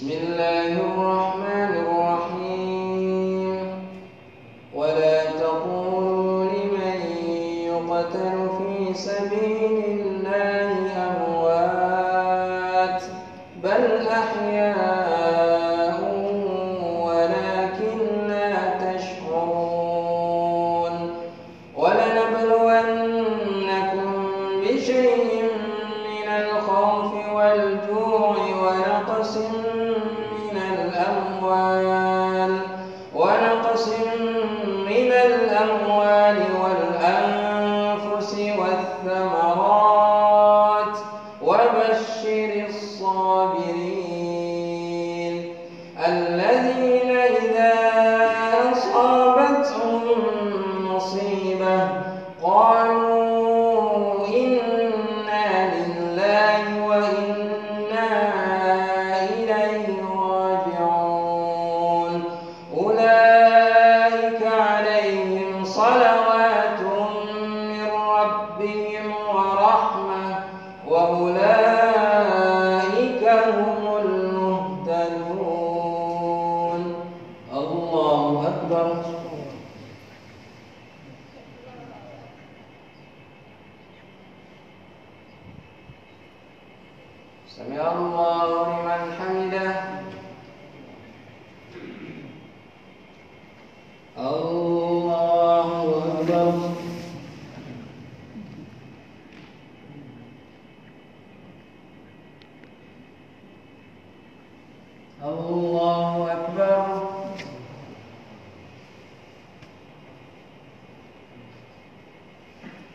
بسم الله الرحمن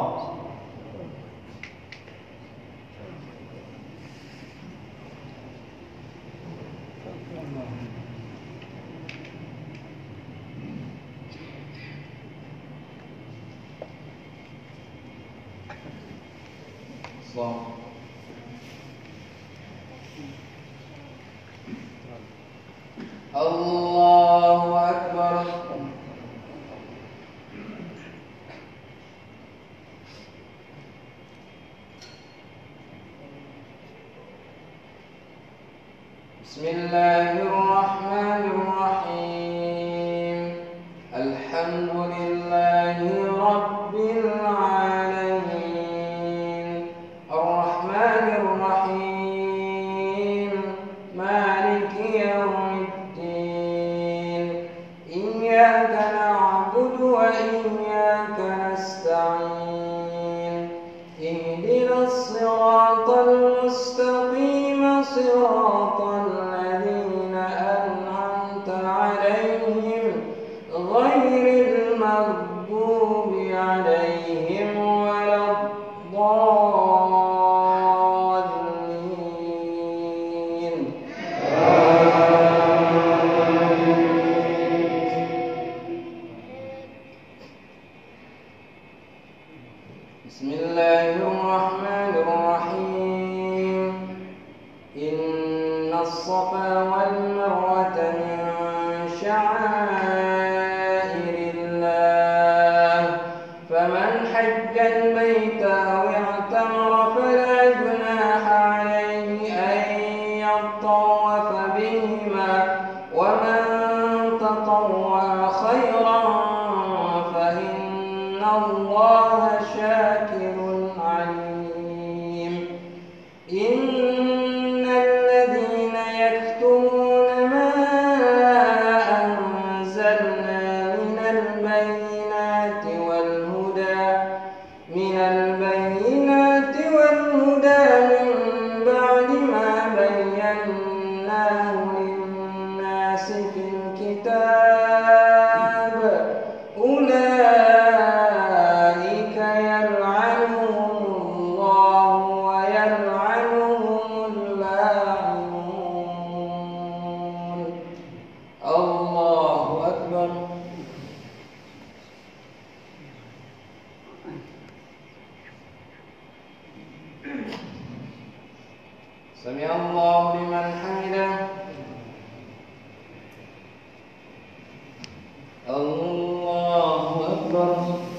السلام الله أكبر بسم الله المستقيم الله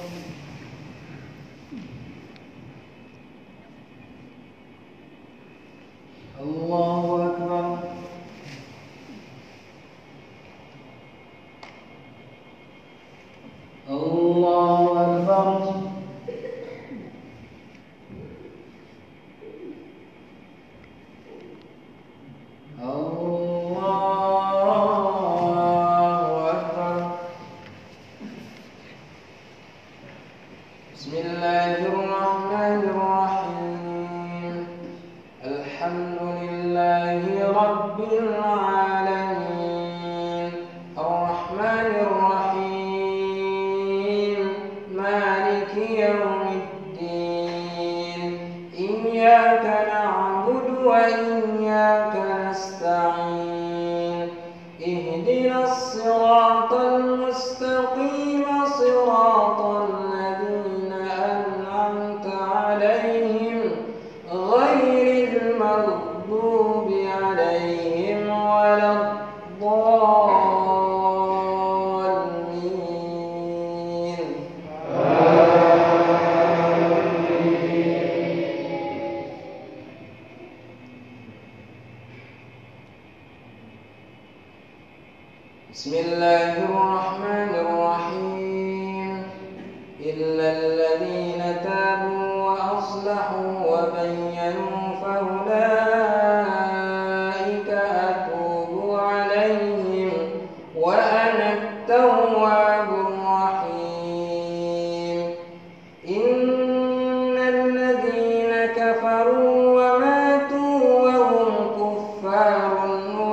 光灯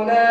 أولئك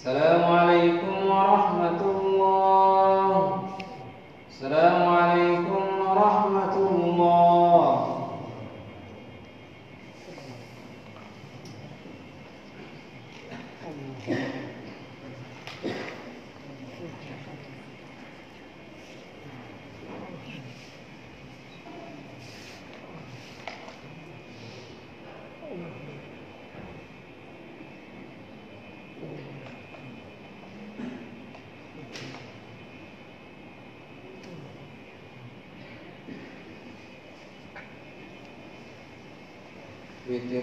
السلام عليكم ورحمة द्वितीय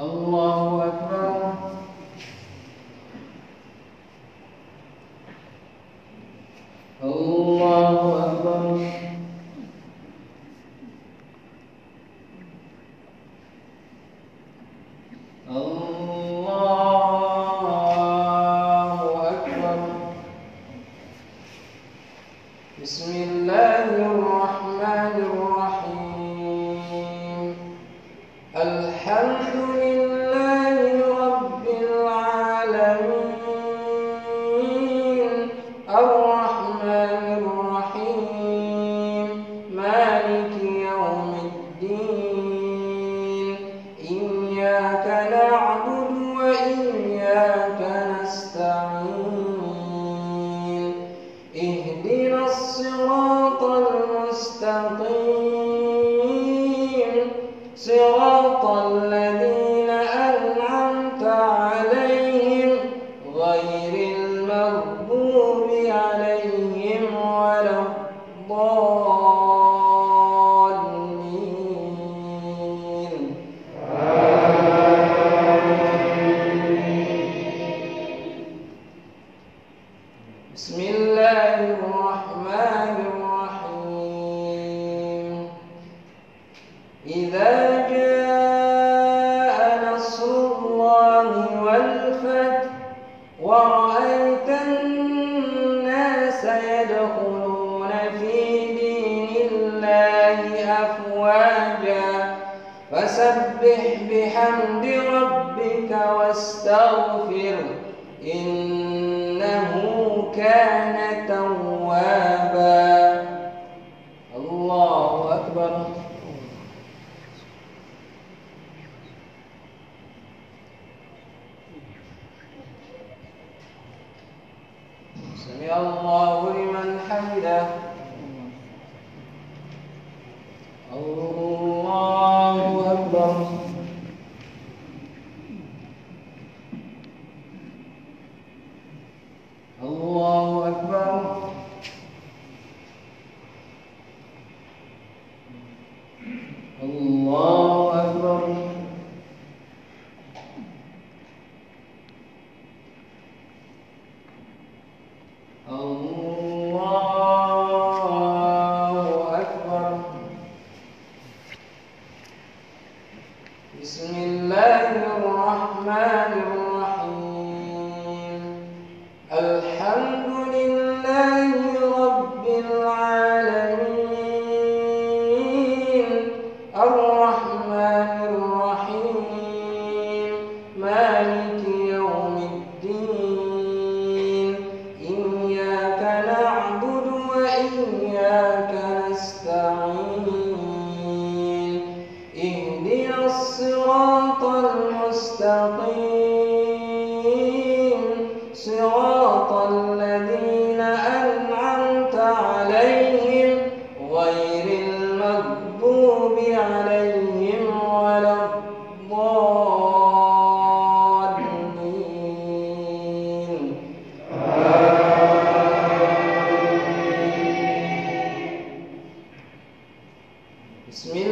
الله em إنه كان الله الرحمن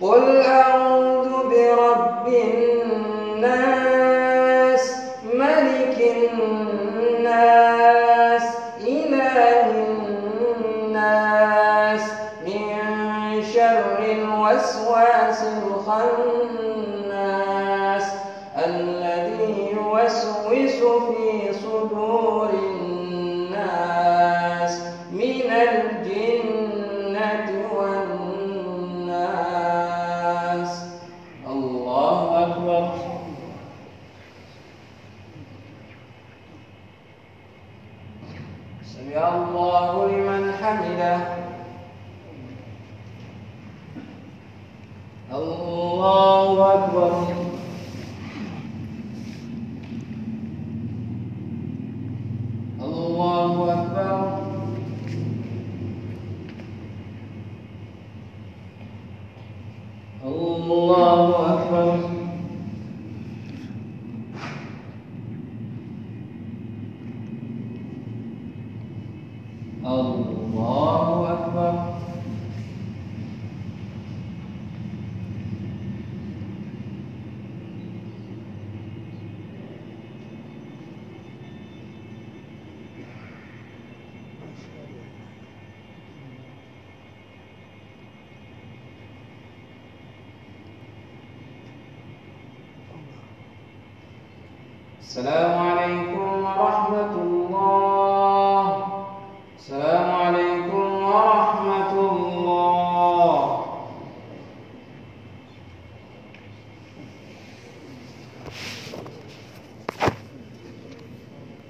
قل أعوذ الله أكبر.